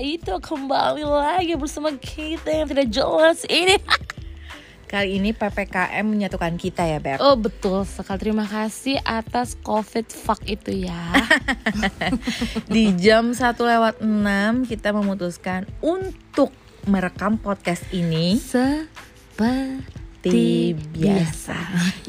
itu kembali lagi bersama kita yang tidak jelas ini. Kali ini PPKM menyatukan kita ya, Beb. Oh betul sekali. Terima kasih atas COVID fuck itu ya. Di jam 1 lewat 6 kita memutuskan untuk merekam podcast ini Seperti biasa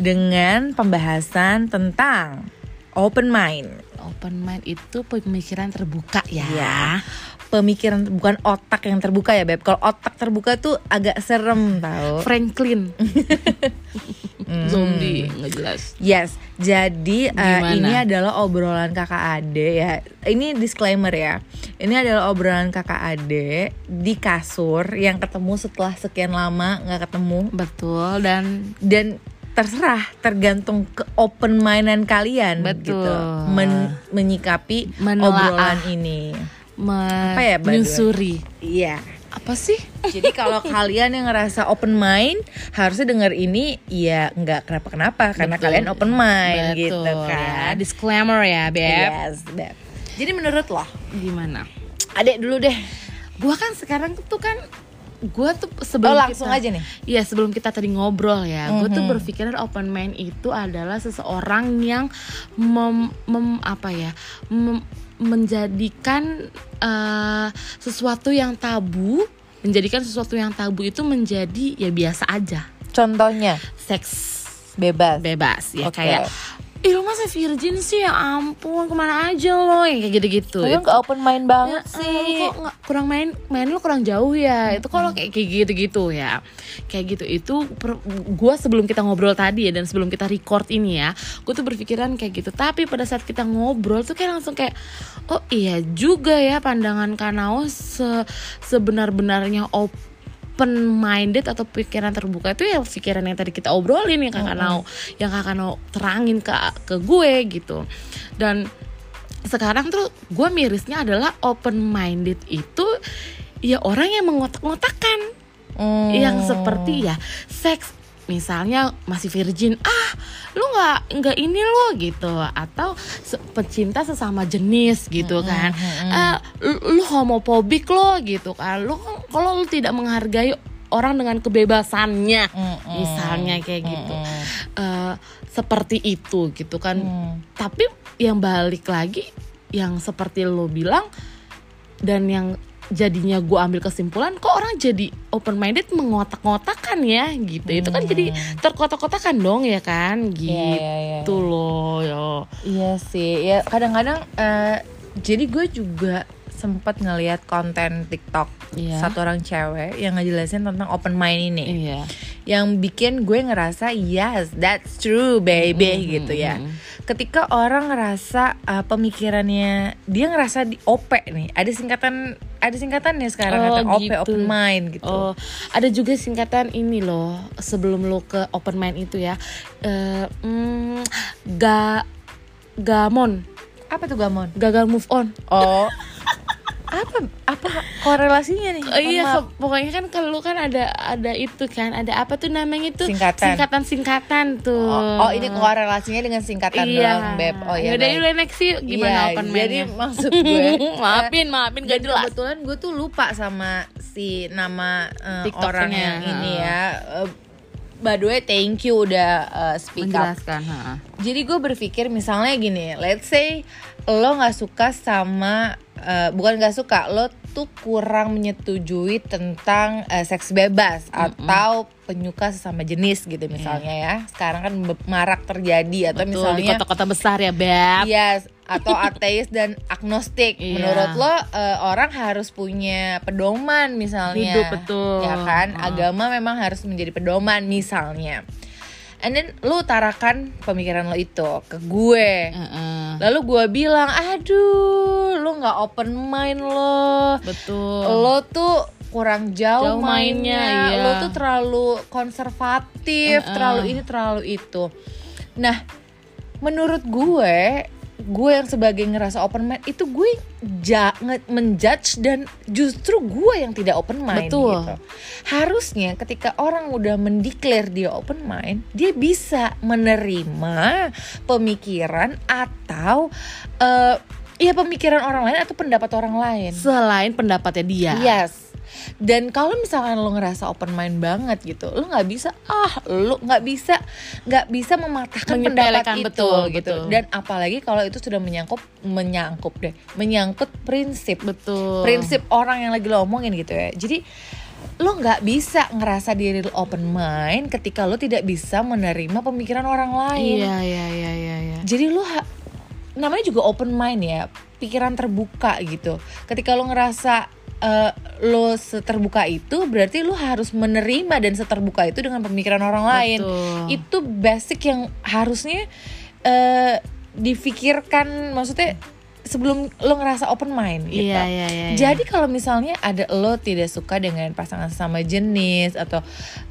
dengan pembahasan tentang open mind. Open mind itu pemikiran terbuka ya. Ya. Pemikiran bukan otak yang terbuka ya, Beb. Kalau otak terbuka tuh agak serem tau. Franklin. Zombie nggak jelas. Yes, jadi uh, ini adalah obrolan kakak ade ya. Ini disclaimer ya. Ini adalah obrolan kakak ade di kasur yang ketemu setelah sekian lama nggak ketemu Betul dan dan terserah tergantung ke open mainan kalian Betul. gitu Men- menyikapi Menelaah. obrolan ini. Ya, menyusuri. Iya. Apa sih? Jadi kalau kalian yang ngerasa open mind harusnya denger ini ya nggak kenapa-kenapa karena Betul. kalian open mind Betul, gitu ya. kan. Disclaimer ya, Beb. Yes, Beb. Jadi menurut lo, Gimana? adek dulu deh. Gua kan sekarang tuh kan gua tuh sebelum Oh, langsung kita, aja nih? Iya sebelum kita tadi ngobrol ya, gue tuh Mhm. berpikiran open mind itu adalah seseorang yang mem, mem- apa ya, mem- menjadikan eh, sesuatu yang tabu, menjadikan sesuatu yang tabu itu menjadi ya biasa aja, Contohnya seks bebas. bebas ya Oke. kayak Ih lo masa virgin sih? Ya ampun ke mana aja lo? Yang kayak gitu-gitu. Lo nggak open mind banget Ya, sih. eh, kok nggak kurang main main lo kurang jauh ya. Itu kalau kayak kayak gitu gitu ya. Kayak gitu itu gue sebelum kita ngobrol tadi ya dan sebelum kita record ini ya gue tuh berpikiran kayak gitu. Tapi pada saat kita ngobrol tuh kayak langsung kayak oh iya juga ya pandangan kanao se sebenar-benarnya open minded atau pikiran terbuka itu ya pikiran yang tadi kita obrolin yang kakak Nao yang kakak Nao terangin ke ke gue gitu. Dan sekarang tuh gue mirisnya adalah open minded itu ya orang yang mengotak-ngotakan. Hmm. yang seperti ya seks misalnya masih virgin ah lu nggak nggak ini lo gitu atau se- pecinta sesama jenis gitu kan ah lu, lu homofobik lo gitu kan lu kan- kalau lu tidak menghargai orang dengan kebebasannya Mm-mm. misalnya kayak gitu Mm-mm. Eh, seperti itu gitu kan Hmm. tapi yang balik lagi yang seperti lo bilang dan yang jadinya gue ambil kesimpulan kok orang jadi open minded mengotak-ngotakan ya gitu itu kan jadi terkotak-kotakan dong ya kan gitu Hmm. Iya, iya, iya. loh ya Iya sih, ya kadang-kadang eh, jadi gue juga sempat ngelihat konten TikTok Iya. satu orang cewek yang ngejelasin tentang open mind ini. iya yang bikin gue ngerasa yes that's true baby gitu ya. Ketika orang ngerasa uh, pemikirannya dia ngerasa di OP nih. Ada singkatan ada singkatannya sekarang Oh, kata OP gitu. open mind gitu. Oh, ada juga singkatan ini loh sebelum lo ke open mind itu ya. Eh, mm, ga gamon, apa tuh gamon? Gagal move on. oh apa apa korelasinya nih Oh iya, ke- pokoknya kan kalau kan ada ada itu kan, ada apa tuh namanya itu Singkatan. singkatan singkatan tuh. Oh, oh, ini korelasinya dengan singkatan iya. doang beb oh iya baik. yaudah next sih gimana Iya, open jadi maksud gue maafin, maafin gak jelas. kebetulan gue tuh lupa sama si nama TikToknya, orang yang ini ya. Eh, by the way, thank you udah eh, speak up. Ha. Jadi gue berpikir misalnya gini, let's say lo nggak suka sama eh, bukan nggak suka, lo tuh kurang menyetujui tentang eh, seks bebas atau penyuka sesama jenis gitu misalnya ya. Sekarang kan marak terjadi atau Betul, di misalnya kota-kota besar ya, Beb. Yes, atau ateis dan agnostik. Iya. Menurut lo eh, orang harus punya pedoman misalnya. Hidup, betul. Ya kan? Agama memang harus menjadi pedoman misalnya. And then lo utarakan pemikiran lo itu ke gue. Heeh. Lalu gue bilang, aduh, lo nggak open mind lo. Betul. Lo tuh kurang jauh, Jauh mainnya, mainnya, iya. lo tuh terlalu konservatif, Uh-uh. terlalu ini, terlalu itu. Nah, menurut gue, gue yang sebagai ngerasa open mind itu gue ja, menjudge dan justru gue yang tidak open mind Betul. gitu. Harusnya ketika orang udah mendeklar dia open mind, dia bisa menerima pemikiran atau eh, Iya pemikiran orang lain atau pendapat orang lain. selain pendapatnya dia Yes. Dan kalau misalkan lo ngerasa open mind banget gitu, lo nggak bisa ah, lo nggak bisa nggak bisa mematahkan pendapat itu betul, gitu. betul. Dan apalagi kalau itu sudah menyangkut menyangkut deh, menyangkut prinsip. betul Prinsip orang yang lagi lo omongin gitu ya. Jadi lo nggak bisa ngerasa diri lo open mind ketika lo tidak bisa menerima pemikiran orang lain. iya iya iya iya iya. Jadi ha- namanya juga open mind ya, pikiran terbuka gitu. Ketika lu ngerasa eh, lo seterbuka itu, berarti lu harus menerima dan seterbuka itu dengan pemikiran orang lain. Betul. Itu basic yang harusnya eh difikirkan, maksudnya sebelum lo ngerasa open mind gitu. Iya, iya, iya, iya. Jadi kalau misalnya ada lo tidak suka dengan pasangan sama jenis atau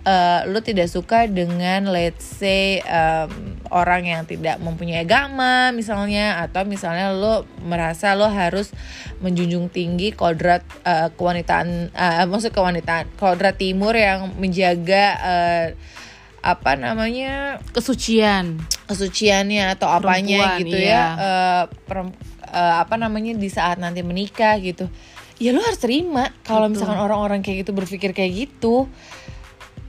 eh, lo tidak suka dengan let's say em, orang yang tidak mempunyai agama misalnya atau misalnya lo merasa lo harus menjunjung tinggi kodrat eh, kewanitaan eh, maksud kewanitaan kodrat timur yang menjaga eh, apa namanya kesucian kesuciannya atau apanya Perempuan, gitu iya. ya eh, eh, apa namanya di saat nanti menikah gitu. Ya lu harus terima kalau misalkan orang-orang kayak gitu berpikir kayak gitu.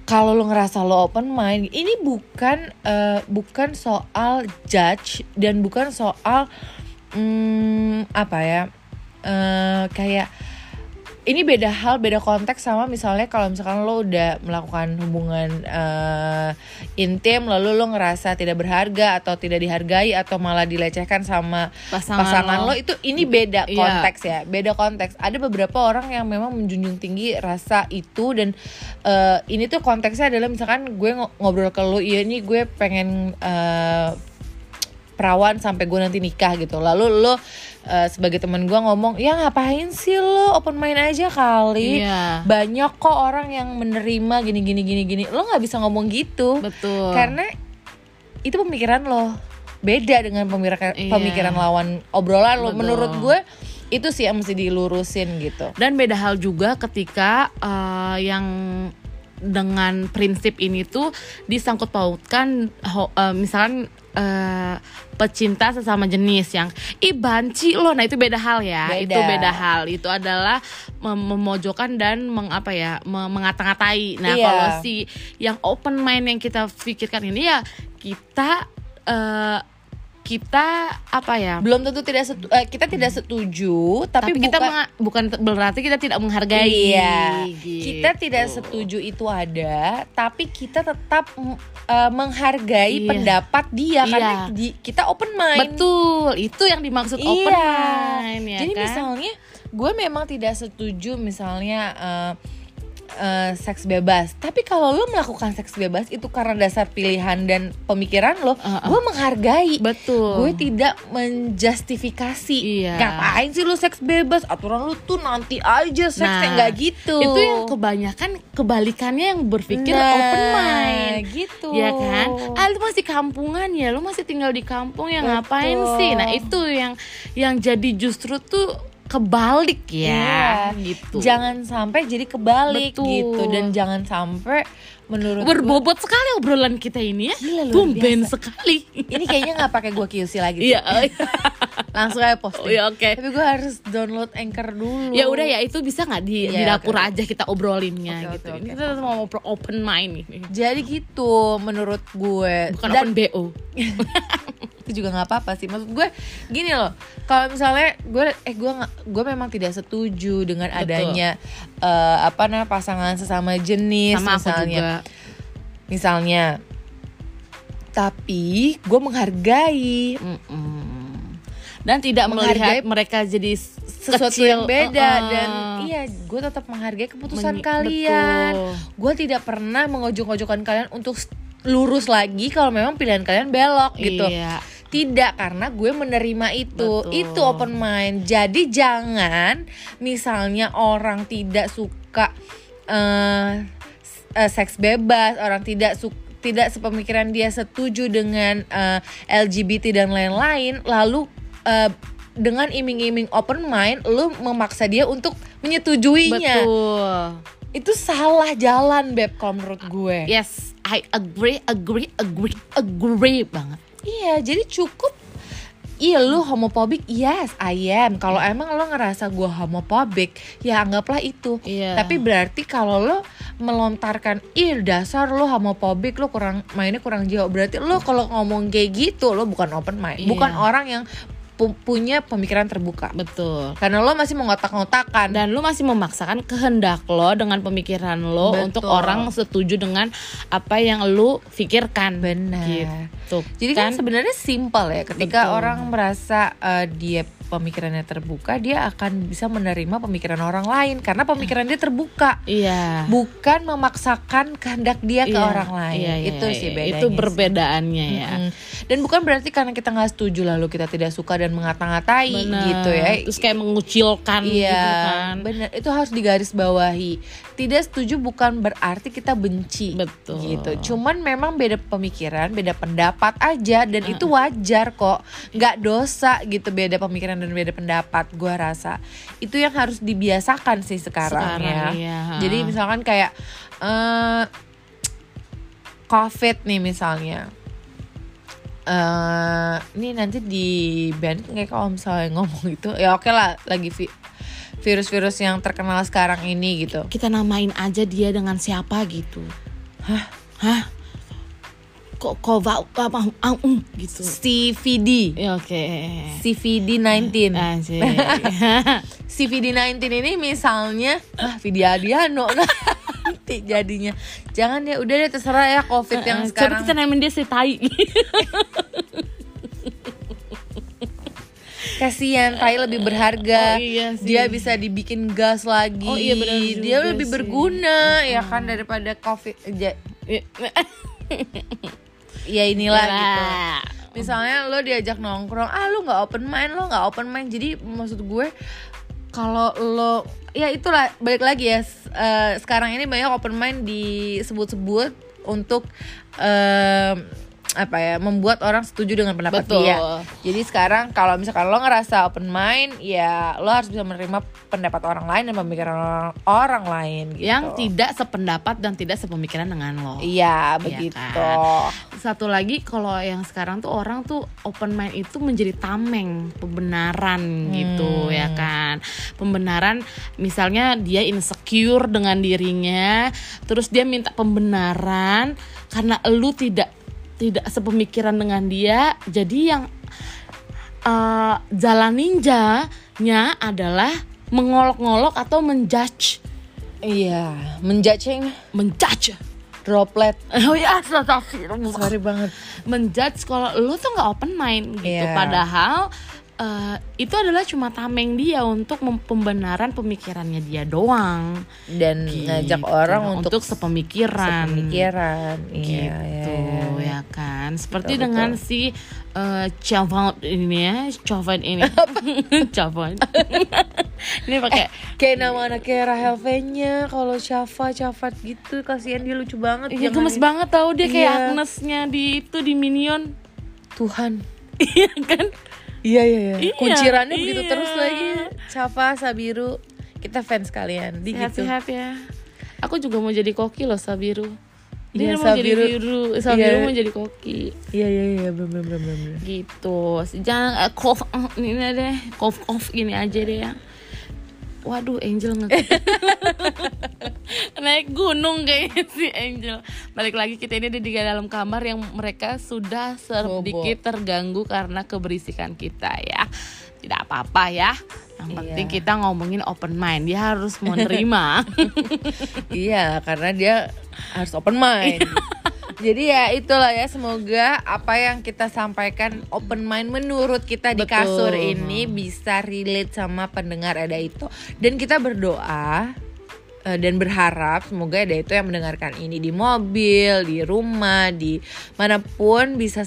Kalau lu ngerasa lo open mind ini bukan eh, bukan soal judge dan bukan soal hmm, apa ya eh, kayak ini beda hal, beda konteks sama misalnya kalau misalkan lo udah melakukan hubungan eh, intim lalu lo ngerasa tidak berharga atau tidak dihargai atau malah dilecehkan sama Pasangan pasangan, lo. lo. itu ini beda Iya. konteks ya, beda konteks. Ada beberapa orang yang memang menjunjung tinggi rasa itu dan eh, ini tuh konteksnya adalah misalkan gue ngo- ngobrol ke lo, iya nih gue pengen eh, perawan sampai gue nanti nikah gitu. Lalu lo eh, sebagai teman gue ngomong ya ngapain sih lo open mind aja kali? Iya. banyak kok orang yang menerima gini gini gini gini. Lo nggak bisa ngomong gitu. Betul. Karena itu pemikiran lo. Beda dengan pemikiran Iya. pemikiran lawan obrolan lo. Betul. menurut gue itu sih yang mesti dilurusin gitu. Dan beda hal juga ketika eh, yang dengan prinsip ini tuh disangkut pautkan eh, misalkan eh, pecinta sesama jenis yang ih banci lo nah itu beda hal ya Beda. itu beda hal itu adalah mem- memojokkan dan mengapa ya me- mengata-ngatai nah Iya. kalau si yang open mind yang kita pikirkan ini ya kita eh, kita apa ya belum tentu tidak setu- eh, kita tidak setuju tapi, tapi, kita bukan berarti kita tidak menghargai Iya, gitu. kita tidak setuju itu ada, tapi kita tetap eh, menghargai Iya. pendapat dia Iya. karena di- kita open mind. betul itu yang dimaksud Iya. open mind ya Jadi kan? misalnya gue memang tidak setuju misalnya eh, eh, seks bebas, tapi kalau lo melakukan seks bebas itu karena dasar pilihan dan pemikiran lo, Uh-uh. gue menghargai. betul Gue tidak menjustifikasi. Iya. Ngapain sih lu seks bebas? Aturan lu tuh nanti aja seksnya Nah, nggak gitu. itu yang kebanyakan kebalikannya yang berpikir Nah, open mind gitu. ya kan ah lu masih kampungan ya lu masih tinggal di kampung ya Betul. ngapain sih nah itu yang yang jadi justru tuh kebalik ya Iya. gitu Jangan sampai jadi kebalik Betul. gitu dan jangan sampai menurut gue- berbobot sekali obrolan kita ini ya Gila, tumben biasa. sekali ini kayaknya nggak pakai gua QC lagi. iya Langsung aja Oh, posting. iya, oke. Tapi gue harus download Anchor dulu. ya udah ya itu bisa nggak di, di Iya, dapur oke. aja kita obrolinnya Oke, gitu oke, ini oke. kita mau ngobrol open mind ini Jadi gitu menurut gue. bukan Dan open bo juga nggak apa-apa sih. Maksud gue gini loh. Kalau misalnya gue eh gue gue memang tidak setuju dengan Betul. adanya eh, apa namanya pasangan sesama jenis sama aku misalnya. juga Misalnya. Tapi gue menghargai Mm-mm. dan tidak Menghargai melihat mereka jadi sesuatu kecil yang beda Uh-uh. dan iya gue tetap menghargai keputusan Men- kalian gue tidak pernah mengojok-ojokkan kalian untuk lurus lagi kalau memang pilihan kalian belok gitu Iya. Tidak karena gue menerima itu. Betul. itu open mind. Jadi jangan misalnya orang tidak suka eh eh, seks bebas orang tidak suka tidak sepemikiran dia setuju dengan eh, LGBT dan lain-lain lalu eh, dengan iming-iming open mind lu memaksa dia untuk menyetujuinya. Betul. Itu salah jalan beb kalau menurut gue. Yes I agree agree agree agree banget Iya, jadi cukup. Iya lu homophobic? Yes I am. Kalau emang lo ngerasa gue homophobic Ya anggaplah itu. Iya. Tapi berarti kalau lo melontarkan Ih dasar lo homophobic Lo kurang mainnya kurang jauh. Berarti lo kalau ngomong kayak gitu Lo bukan open mind. Iya. Bukan orang yang pu- punya pemikiran terbuka betul Karena lo masih mengotak-ngotakan dan lu masih memaksakan kehendak lo dengan pemikiran lo Betul. untuk orang setuju dengan apa yang lu pikirkan Benar. gitu Jadi kan, sebenarnya simpel ya ketika Betul. orang merasa eh, dia pemikirannya terbuka, dia akan bisa menerima pemikiran orang lain karena pemikiran dia terbuka. iya Bukan memaksakan kehendak dia ke Iya, orang lain. iya, iya, itu iya, sih bedanya. itu sih. perbedaannya ya Mm. Dan bukan berarti karena kita nggak setuju lalu kita tidak suka dan mengata-ngatai Benar. gitu ya. terus kayak mengucilkan Iya, gitu kan benar. Itu harus digarisbawahi. Tidak setuju bukan berarti kita benci. Betul. Gitu. Cuman memang beda pemikiran, beda pendapat aja dan itu wajar kok. nggak dosa gitu beda pemikiran dan beda pendapat gua rasa. Itu yang harus dibiasakan sih sekarang, Sekarang, ya. iya. Jadi misalkan kayak eh COVID nih misalnya. Eh ini nanti di band kayak kalau misalnya ngomong itu ya oke lah lagi vi- virus-virus yang terkenal sekarang ini gitu. kita namain aja dia dengan siapa gitu Hah? hah kok kok va- apa ah, um, gitu CVD. ya oke CVD 19. Anjir. CVD 19 ini misalnya ah Vidiadiano nanti jadinya. Jangan ya udah deh terserah ya Covid yang Eh, sekarang. Coba kita namain dia si tai. Kasihan Tai lebih berharga. Oh, iya sih. Dia bisa dibikin gas lagi. Oh, iya, juga Dia lebih sih. berguna ya kan daripada Covid. Ja- ya inilah Ya. gitu. Misalnya lo diajak nongkrong, ah lo nggak open mind, lo nggak open mind. Jadi maksud gue kalau lo ya itulah balik lagi ya eh, sekarang ini banyak open mind disebut-sebut untuk em, apa ya membuat orang setuju dengan pendapat Betul. dia. Jadi sekarang kalau misalkan lo ngerasa open mind, ya lo harus bisa menerima pendapat orang lain dan pemikiran orang, orang lain gitu. Yang tidak sependapat dan tidak sepemikiran dengan lo. Iya begitu. kan? Satu lagi kalau yang sekarang tuh orang tuh open mind itu menjadi tameng pembenaran gitu ya kan. Pembenaran misalnya dia insecure dengan dirinya, terus dia minta pembenaran karena lu tidak tidak sepemikiran dengan dia. Jadi yang eh, jalan ninjanya adalah mengolok-ngolok atau menjudge, Iya, menjudging menjudge. droplet. Oh ya. Sorry banget. menjudge kalau lu tuh nggak open mind gitu Iya. padahal eh, itu adalah cuma tameng dia untuk pembenaran pemikirannya dia doang Dan ngajak Gitu. orang untuk, sepemikiran pemikiran. Iya, gitu iya, iya. ya kan seperti Betul, dengan betul. si eh Chavon ini ya Chavon ini Chavon ini pakai Kayak nama anaknya Rahel V-nya kalau Syafa, Syafat gitu kasihan dia lucu banget. Iya gemes di- banget tau dia kayak Iya. Agnesnya di itu di Minion Tuhan. iya kan Iya iya iya. Iya, Kuncirannya begitu iya. terus lagi. Syafa, Sabiru, kita fans kalian. Di gitu. Sehat-sehat ya. Aku juga mau jadi koki loh Sabiru. Dia Iya, mau jadi Sabiru. biru, Sabiru Iya. mau jadi koki. Iya iya iya bener bener bener. Gitu. Jangan eh, cough eh, ini deh, cough cough gini aja deh ya. Waduh, Angel nge naik gunung kayaknya si Angel. Balik lagi kita ini ada di dalam kamar yang mereka sudah sedikit terganggu karena keberisikan kita ya. Tidak apa-apa ya. Yang Iya. penting kita ngomongin open mind. Dia harus menerima. iya karena dia harus open mind. Jadi ya itulah ya semoga apa yang kita sampaikan open mind menurut kita di Betul. kasur ini bisa relate sama pendengar ada itu dan kita berdoa eh, dan berharap semoga ada itu yang mendengarkan ini di mobil, di rumah, di mana pun bisa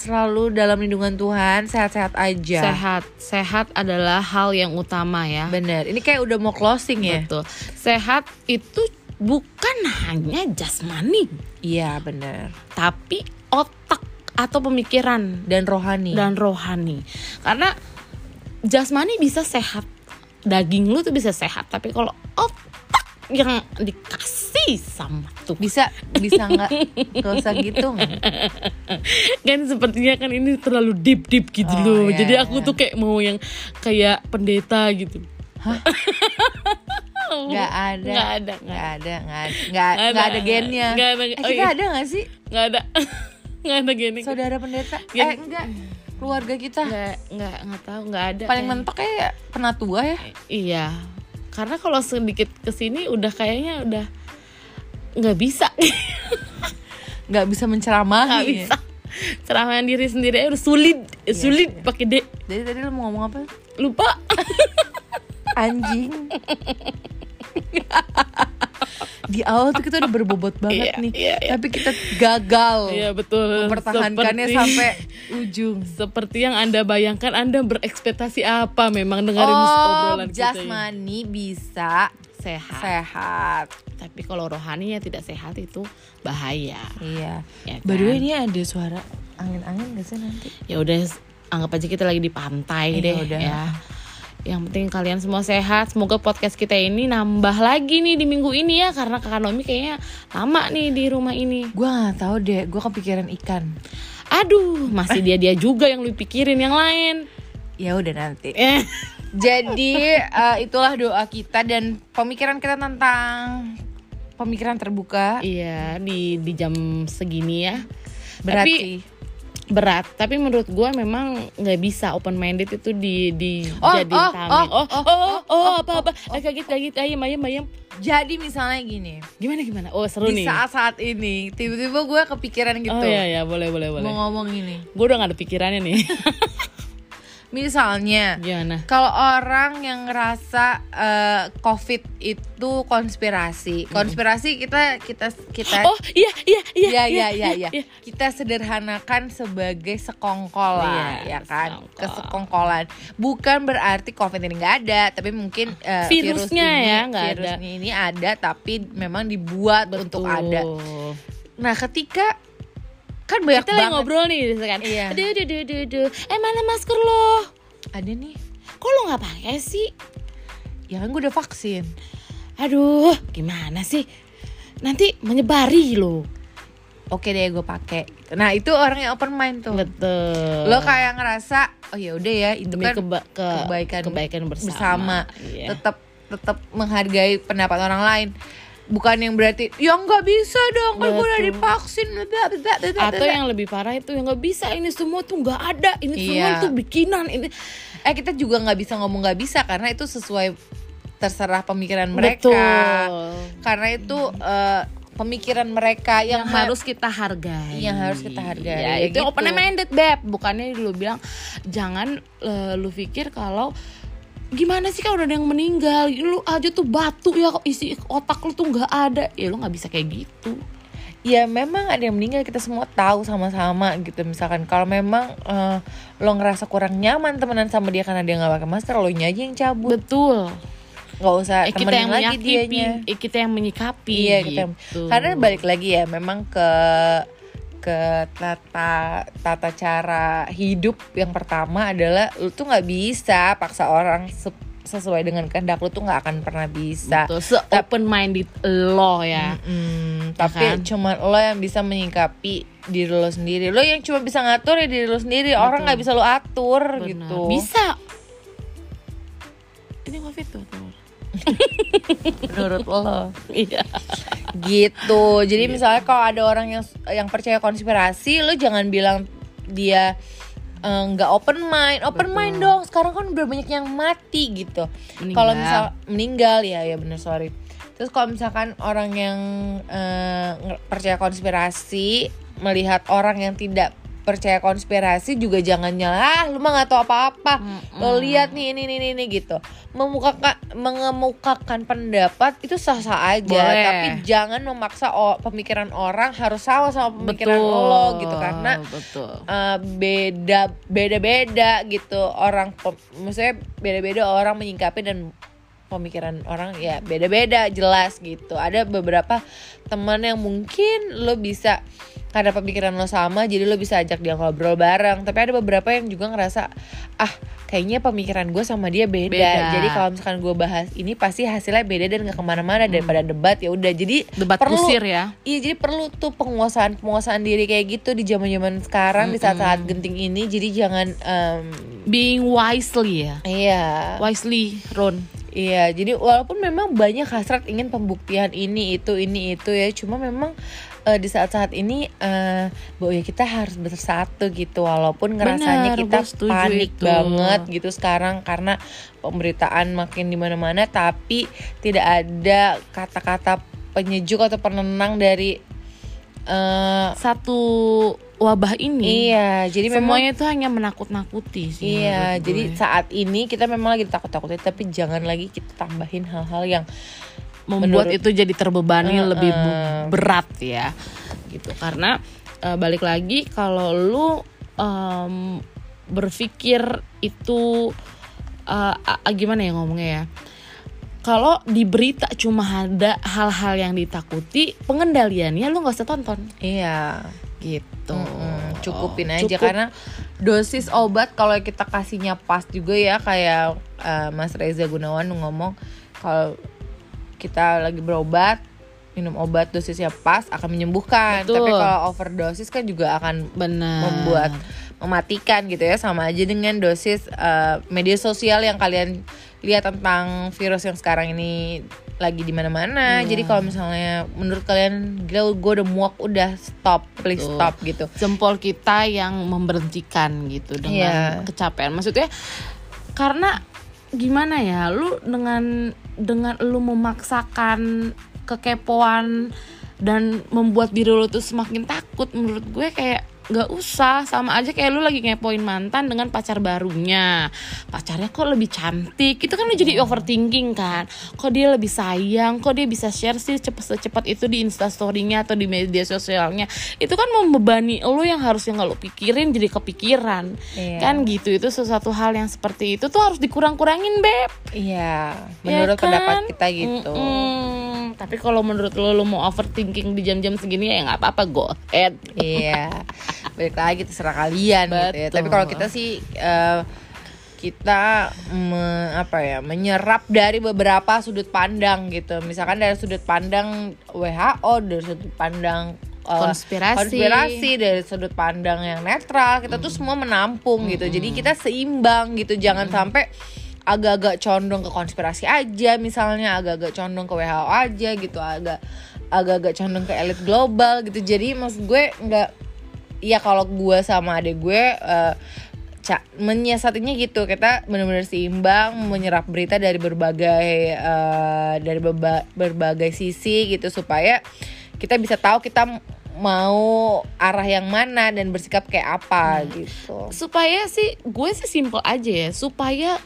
selalu dalam lindungan Tuhan, sehat-sehat aja. Sehat, sehat adalah hal yang utama ya. Bener. Ini kayak udah mau closing ya. Betul. Sehat itu bukan hanya jasmani, Iya, bener. tapi otak atau pemikiran Dan rohani. dan rohani. Karena jasmani bisa sehat, daging lu tuh bisa sehat, tapi kalau otak yang dikasih Hisam tuh. bisa bisa nggak gak usah gitu nggak? kan sepertinya kan ini terlalu deep deep gitu Oh, loh. iya, Jadi iya. aku tuh kayak mau yang kayak pendeta gitu. nggak Nggak ada, nggak ada nggak ada nggak nggak ada gennya Nggak ada. eh, Oh, kita iya. ada nggak sih Nggak ada. Nggak ada gini. saudara pendeta Gen- eh enggak keluarga kita Nggak nggak nggak tahu nggak ada. paling kayak- mentok kayak penatua ya Iya. Karena kalau sedikit ke sini udah kayaknya udah nggak bisa. nggak bisa menceramahi nggak ya. bisa. Ceramahan diri sendiri aja udah sulit, Iya sulit pakai D. jadi tadi lo mau ngomong apa Lupa. anjing di awal tuh kita udah berbobot banget Iya, nih iya, iya. tapi kita gagal Iya betul. mempertahankannya Seperti- sampai ujung seperti yang anda bayangkan anda berekspektasi apa memang dengerin oh obrolan kita ini. jasmani bisa sehat. sehat tapi kalau rohani ya tidak sehat itu bahaya iya ya by the way kan? ini ada suara angin-angin gak sih nanti ya udah anggap aja kita lagi di pantai Iya, deh udah. ya yang penting kalian semua sehat. Semoga podcast kita ini nambah lagi nih di minggu ini ya karena kakak Nomi kayaknya lama nih di rumah ini. Gue nggak tahu deh gue kepikiran ikan. Aduh masih dia dia juga yang lu pikirin yang lain. Ya udah nanti. Eh. Jadi eh, itulah doa kita dan pemikiran kita tentang pemikiran terbuka. Iya di di jam segini ya. Berarti Tapi berat. Tapi menurut gua memang nggak bisa open minded itu di di Oh, jadiin oh, tameng. oh, oh oh oh, oh, apa apa? Eh, kaget kaget. Ayam ayam ayam. Jadi misalnya gini. Gimana gimana? Oh seru di nih. saat-saat ini tiba-tiba gue kepikiran gitu. Oh iya iya. Boleh boleh boleh. Mau ngomong ini. Gue udah gak ada pikirannya nih misalnya gimana kalau orang yang ngerasa eh, covid itu konspirasi konspirasi kita kita kita oh iya iya iya Iya iya iya iya. Kita sederhanakan sebagai sekongkol lah, Iya, ya kan? sekongkol. Kesekongkolan. Bukan berarti COVID ini nggak ada, tapi mungkin virus Virusnya ini, ya, nggak ada. virusnya ini ada, tapi memang dibuat untuk ada. Betul. Nah, ketika kan banyak kita lagi banget ngobrol nih kan Iya. aduh aduh aduh aduh, aduh. eh mana masker lo ada nih. kok lo nggak pakai sih Ya kan gue udah vaksin. aduh gimana sih nanti menyebari lo Oke deh, gue pakai. Nah, itu orang yang open mind tuh. betul Lo kayak ngerasa, oh ya udah ya, itu demi kan keba- ke- kebaikan kebaikan bersama, bersama, Iya. tetap tetap menghargai pendapat orang lain bukan yang berarti ya nggak bisa dong kan gue udah divaksin. Atau bla." yang lebih parah itu yang nggak bisa ini semua tuh nggak ada ini semua Iya. itu bikinan ini. Eh kita juga nggak bisa ngomong nggak bisa karena itu sesuai terserah pemikiran mereka. Betul. Karena itu eh, pemikiran mereka yang, yang, harus kita hargai. Yang harus kita hargai, ya, ya itu gitu. open minded beb. Bukannya lu bilang jangan eh, lu pikir kalau gimana sih kalau ada yang meninggal? Lu aja tuh batu ya kok isi otak lu tuh nggak ada. Ya lu nggak bisa kayak gitu. Ya memang ada yang meninggal kita semua tahu sama-sama gitu. Misalkan kalau memang eh, lo ngerasa kurang nyaman temenan sama dia karena dia nggak pakai masker lo nya aja yang cabut. Betul. Nggak usah eh, kita yang lagi dianya. eh, kita yang menyikapi Iya kita gitu. karena balik lagi ya memang ke ke tata tata cara hidup yang pertama adalah lu tuh nggak bisa paksa orang se- sesuai dengan kehendak lu tuh nggak akan pernah bisa. Betul, se open minded lo ya Mm, tapi kan? cuma lo yang bisa menyikapi diri lo sendiri. Lo yang cuma bisa ngatur ya diri lo sendiri. Orang nggak bisa lo atur Benar. gitu. bisa ini covid tuh. Menurut lo. iya. Gitu. Jadi misalnya kalau ada orang yang yang percaya konspirasi lo jangan bilang dia eh, nggak open mind. Open Betul. mind dong. Sekarang kan udah banyak yang mati gitu. Kalau misal meninggal. Ya ya bener sorry. Terus kalau misalkan orang yang eh, nge- percaya konspirasi melihat orang yang tidak percaya konspirasi juga jangan nyalah lu mah nggak tahu apa-apa. Lo lihat nih ini ini ini gitu. Memukakan mengemukakan pendapat itu sah-sah aja. Boleh. tapi jangan memaksa o- pemikiran orang harus sama sama pemikiran lo gitu. Karena betul. eh, beda beda beda gitu. Orang maksudnya beda beda orang menyingkapi dan pemikiran orang ya beda beda jelas gitu ada beberapa teman yang mungkin lo bisa karena pemikiran lo sama jadi lo bisa ajak dia ngobrol bareng tapi ada beberapa yang juga ngerasa ah kayaknya pemikiran gue sama dia beda, Beda. jadi kalau misalkan gue bahas ini pasti hasilnya beda dan gak ke mana-mana daripada debat ya udah jadi Debat perlu kusir ya. Iya jadi perlu tuh penguasaan penguasaan diri kayak gitu di zaman zaman sekarang di saat-saat genting ini jadi jangan em, Being wisely ya. iya Wisely, Ron. Iya, jadi walaupun memang banyak hasrat ingin pembuktian ini itu ini itu ya, cuma memang eh, di saat-saat ini eh bahwa ya kita harus bersatu gitu, walaupun ngerasanya Benar, kita panik itu. banget gitu sekarang karena pemberitaan makin di mana-mana, tapi tidak ada kata-kata penyejuk atau penenang dari eh Satu wabah ini. iya, jadi memang Semuanya itu hanya menakut-nakuti sih. Iya, jadi gue. saat ini kita memang lagi takut-takutnya, tapi jangan lagi kita tambahin hal-hal yang membuat menurut- itu jadi terbebani Uh-uh. lebih berat ya gitu karena eh, balik lagi kalau lu em, berpikir itu eh, a- a- gimana ya ngomongnya ya kalau di berita cuma ada hal-hal yang ditakuti pengendaliannya lu nggak usah tonton iya gitu Mm-mm, cukupin aja Cukup. karena dosis obat kalau kita kasihnya pas juga ya kayak eh, Mas Reza Gunawan ngomong kalau kita lagi berobat minum obat dosisnya pas akan menyembuhkan Betul. tapi kalau overdosis kan juga akan benar membuat mematikan gitu ya sama aja dengan dosis eh, media sosial yang kalian lihat tentang virus yang sekarang ini lagi di mana-mana. Iya. Jadi kalau misalnya menurut kalian gila gue udah muak udah stop, please Betul. stop gitu. jempol kita yang memberhentikan gitu dengan Iya. kecapean. Maksudnya karena gimana ya, lu dengan dengan lu memaksakan kekepoan dan membuat diri lu tuh semakin takut menurut gue kayak nggak usah sama aja kayak lu lagi ngepoin mantan dengan pacar barunya pacarnya kok lebih cantik itu kan lu jadi overthinking kan kok dia lebih sayang kok dia bisa share sih cepet secepat itu di instastorynya atau di media sosialnya itu kan membebani lu yang harusnya nggak lu pikirin jadi kepikiran Iya. kan gitu itu sesuatu hal yang seperti itu tuh harus dikurang-kurangin beb Iya, Ya menurut kan? pendapat kita gitu. Mm-mm. tapi kalau menurut lo lo mau overthinking di jam-jam segini ya nggak apa-apa go ahead Iya. Balik lagi terserah kalian gitu ya. Betul. Tapi kalau kita sih eh, kita me- apa ya menyerap dari beberapa sudut pandang gitu. Misalkan dari sudut pandang WHO, dari sudut pandang eh, Konspirasi. konspirasi, dari sudut pandang yang netral, kita tuh semua menampung gitu. Jadi kita seimbang gitu. Jangan sampai agak-agak condong ke konspirasi aja misalnya agak-agak condong ke WHO aja gitu agak agak-agak condong ke elit global gitu jadi maksud gue nggak ya kalau gue sama adek gue eh, ca- menyiasatinya gitu. Kita benar-benar seimbang menyerap berita dari berbagai eh, dari berba- berbagai sisi gitu supaya kita bisa tahu kita mau arah yang mana dan bersikap kayak apa gitu. supaya sih gue sih simple aja ya supaya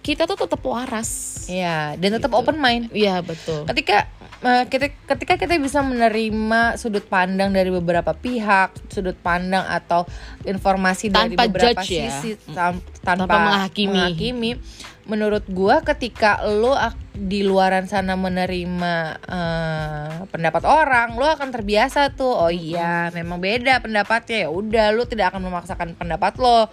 kita tuh tetap waras. Ya dan tetap Gitu. open mind. Iya betul. Ketika kita ketika kita bisa menerima sudut pandang dari beberapa pihak sudut pandang atau informasi dari Tanpa beberapa judge ya. sisi tam- tanpa, Tanpa menghakimi. menghakimi, menurut gua ketika lo di luaran sana menerima eh, pendapat orang lo akan terbiasa tuh oh iya memang beda pendapatnya ya udah lo tidak akan memaksakan pendapat lo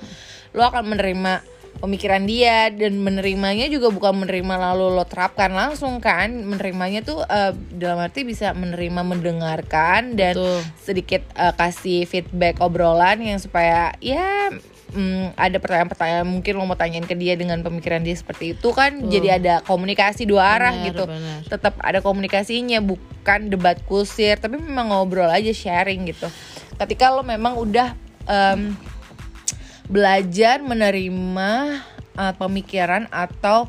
lo akan menerima pemikiran dia dan menerimanya juga bukan menerima lalu lo terapkan langsung kan menerimanya tuh eh, dalam arti bisa menerima mendengarkan dan Betul. sedikit eh, kasih feedback obrolan yang supaya ya mm, ada pertanyaan-pertanyaan mungkin lo mau tanyain ke dia dengan pemikiran dia seperti itu kan Betul. jadi ada komunikasi dua arah Benar, gitu benar. tetap ada komunikasinya bukan debat kusir tapi memang ngobrol aja sharing gitu ketika lo memang udah em, belajar menerima uh, pemikiran atau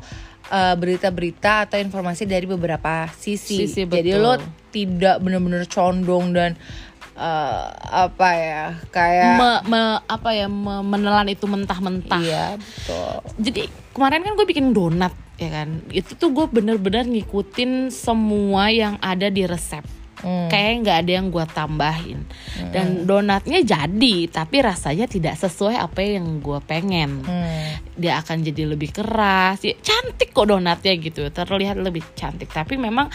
uh, berita-berita atau informasi dari beberapa sisi. Sisi, Jadi lo tidak benar-benar condong dan uh, apa ya kayak Me- me- apa ya me- menelan itu mentah-mentah iya betul. jadi kemarin kan gue bikin donat ya kan itu tuh gue bener-bener ngikutin semua yang ada di resep Hmm. kayak nggak ada yang gue tambahin. Dan donatnya jadi tapi rasanya tidak sesuai apa yang gue pengen. Hmm. dia akan jadi lebih keras. Ya, cantik kok donatnya gitu. Terlihat lebih cantik. Tapi memang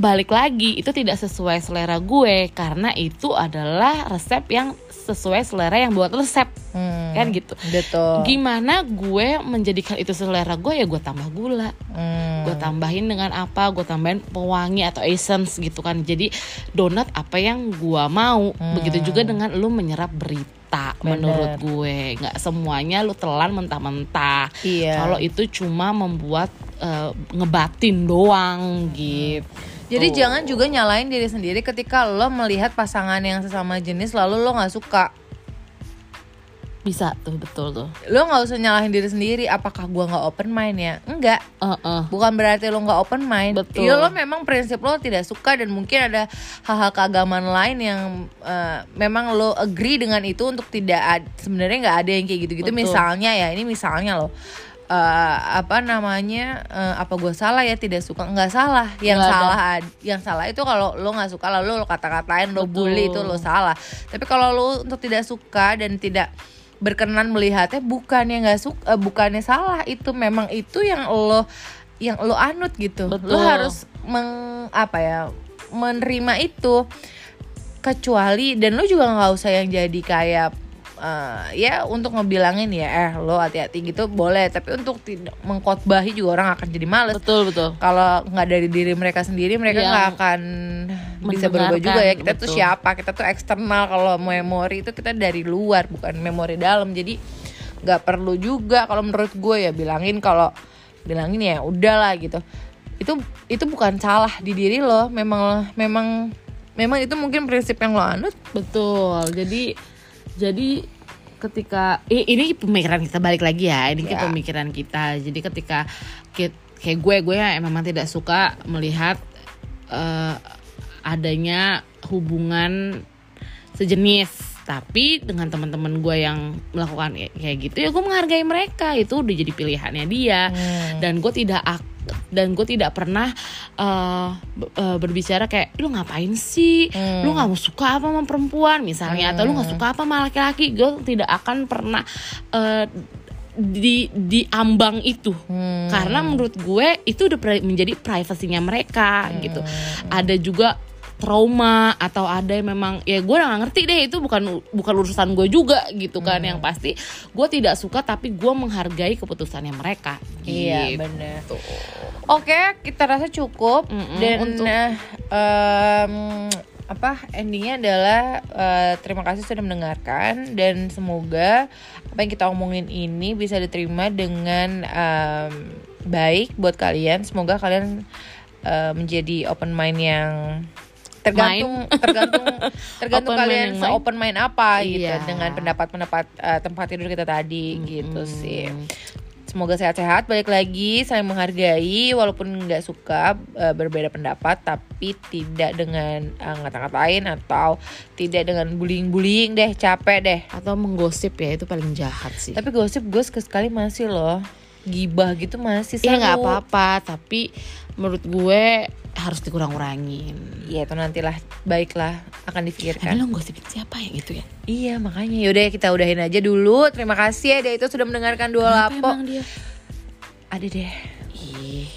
balik lagi itu tidak sesuai selera gue. Karena itu adalah resep yang sesuai selera yang buat resep Hmm, kan gitu Betul. gimana gue menjadikan itu selera gue ya gue tambah gula Hmm. gue tambahin dengan apa gue tambahin pewangi atau essence gitu kan jadi donat apa yang gue mau begitu juga dengan lu menyerap berita Hmm. Bener. menurut gue nggak semuanya lu telan mentah-mentah Iya. kalau itu cuma membuat eh, ngebatin doang gitu Jadi jangan juga nyalain diri sendiri ketika lo melihat pasangan yang sesama jenis lalu lo nggak suka. bisa tuh betul tuh Lo nggak usah nyalahin diri sendiri. Apakah gua nggak open mind ya? Enggak. Heeh. Bukan berarti lo nggak open mind. Betul. Ya lo memang prinsip lo tidak suka dan mungkin ada hal-hal keagamaan lain yang eh, memang lo agree dengan itu untuk tidak sebenarnya nggak ada yang kayak gitu-gitu. Misalnya ya ini misalnya lo eh, apa namanya eh, apa gue salah ya tidak suka nggak salah yang Nggak ada. salah ad- yang salah itu kalau lo nggak suka lalu lo kata-katain lo Betul. bully itu lo salah tapi kalau lo untuk tidak suka dan tidak berkenan melihatnya bukannya nggak suka bukannya salah itu memang itu yang lo yang lo anut gitu Betul. lo harus meng apa ya menerima itu kecuali dan lo juga nggak usah yang jadi kayak eh, ya untuk ngebilangin ya eh lo hati-hati gitu boleh. Tapi untuk tidak mengkotbahi juga orang akan jadi males. Betul betul. Kalau nggak dari diri mereka sendiri mereka nggak akan bisa berubah juga ya. Kita tuh betul. siapa? Kita tuh eksternal. Kalau memori itu kita dari luar bukan memori dalam. Jadi nggak perlu juga kalau menurut gue ya bilangin kalau bilangin ya udahlah gitu. Itu itu bukan salah di diri lo. Memang memang memang itu mungkin prinsip yang lo anut. Betul. Jadi jadi ketika ini pemikiran kita balik lagi ya. Ini Ya. pemikiran kita. Jadi ketika kayak gue gue ya memang tidak suka melihat eh, adanya hubungan sejenis. Tapi dengan teman-teman gue yang melakukan kayak- gitu ya gue menghargai mereka. Itu udah jadi pilihannya dia. Dan gue tidak ak- dan gue tidak pernah eh, eh, berbicara kayak lu ngapain sih? Hmm. lu nggak mau suka apa sama perempuan? Misalnya atau lu nggak suka apa sama laki-laki? Gue tidak akan pernah eh, di di ambang itu. Hmm. karena menurut gue itu udah pri- menjadi privasinya mereka gitu. Ada juga trauma atau ada yang memang ya gue nggak ngerti deh itu bukan bukan urusan gue juga gitu kan yang pasti gue tidak suka tapi gue menghargai keputusannya mereka Iya gitu. benar. Oke, kita rasa cukup Mm-mm, dan untuk- em, apa endingnya adalah eh, terima kasih sudah mendengarkan dan semoga apa yang kita omongin ini bisa diterima dengan em, baik buat kalian. Semoga kalian eh, menjadi open mind yang tergantung tergantung tergantung Open mind kalian se mind. open mind apa gitu Iya. dengan pendapat-pendapat eh, tempat tidur kita tadi gitu Mm. sih. Semoga sehat-sehat, balik lagi saling menghargai walaupun nggak suka eh, berbeda pendapat tapi tidak dengan eh, ngata-ngatain atau tidak dengan bullying-bullying deh, capek deh. atau menggosip ya itu paling jahat sih Tapi gosip gue sekali masih loh. Gibah gitu masih ya seru. nggak apa-apa tapi menurut gue harus dikurang-kurangin Iya itu nantilah baiklah akan dipikirkan. Emang lo gosipin siapa yang itu ya? Iya makanya yaudah kita udahin aja dulu. Terima kasih ya dia itu sudah mendengarkan dua Kenapa lapo. emang dia? Ada deh. Ih,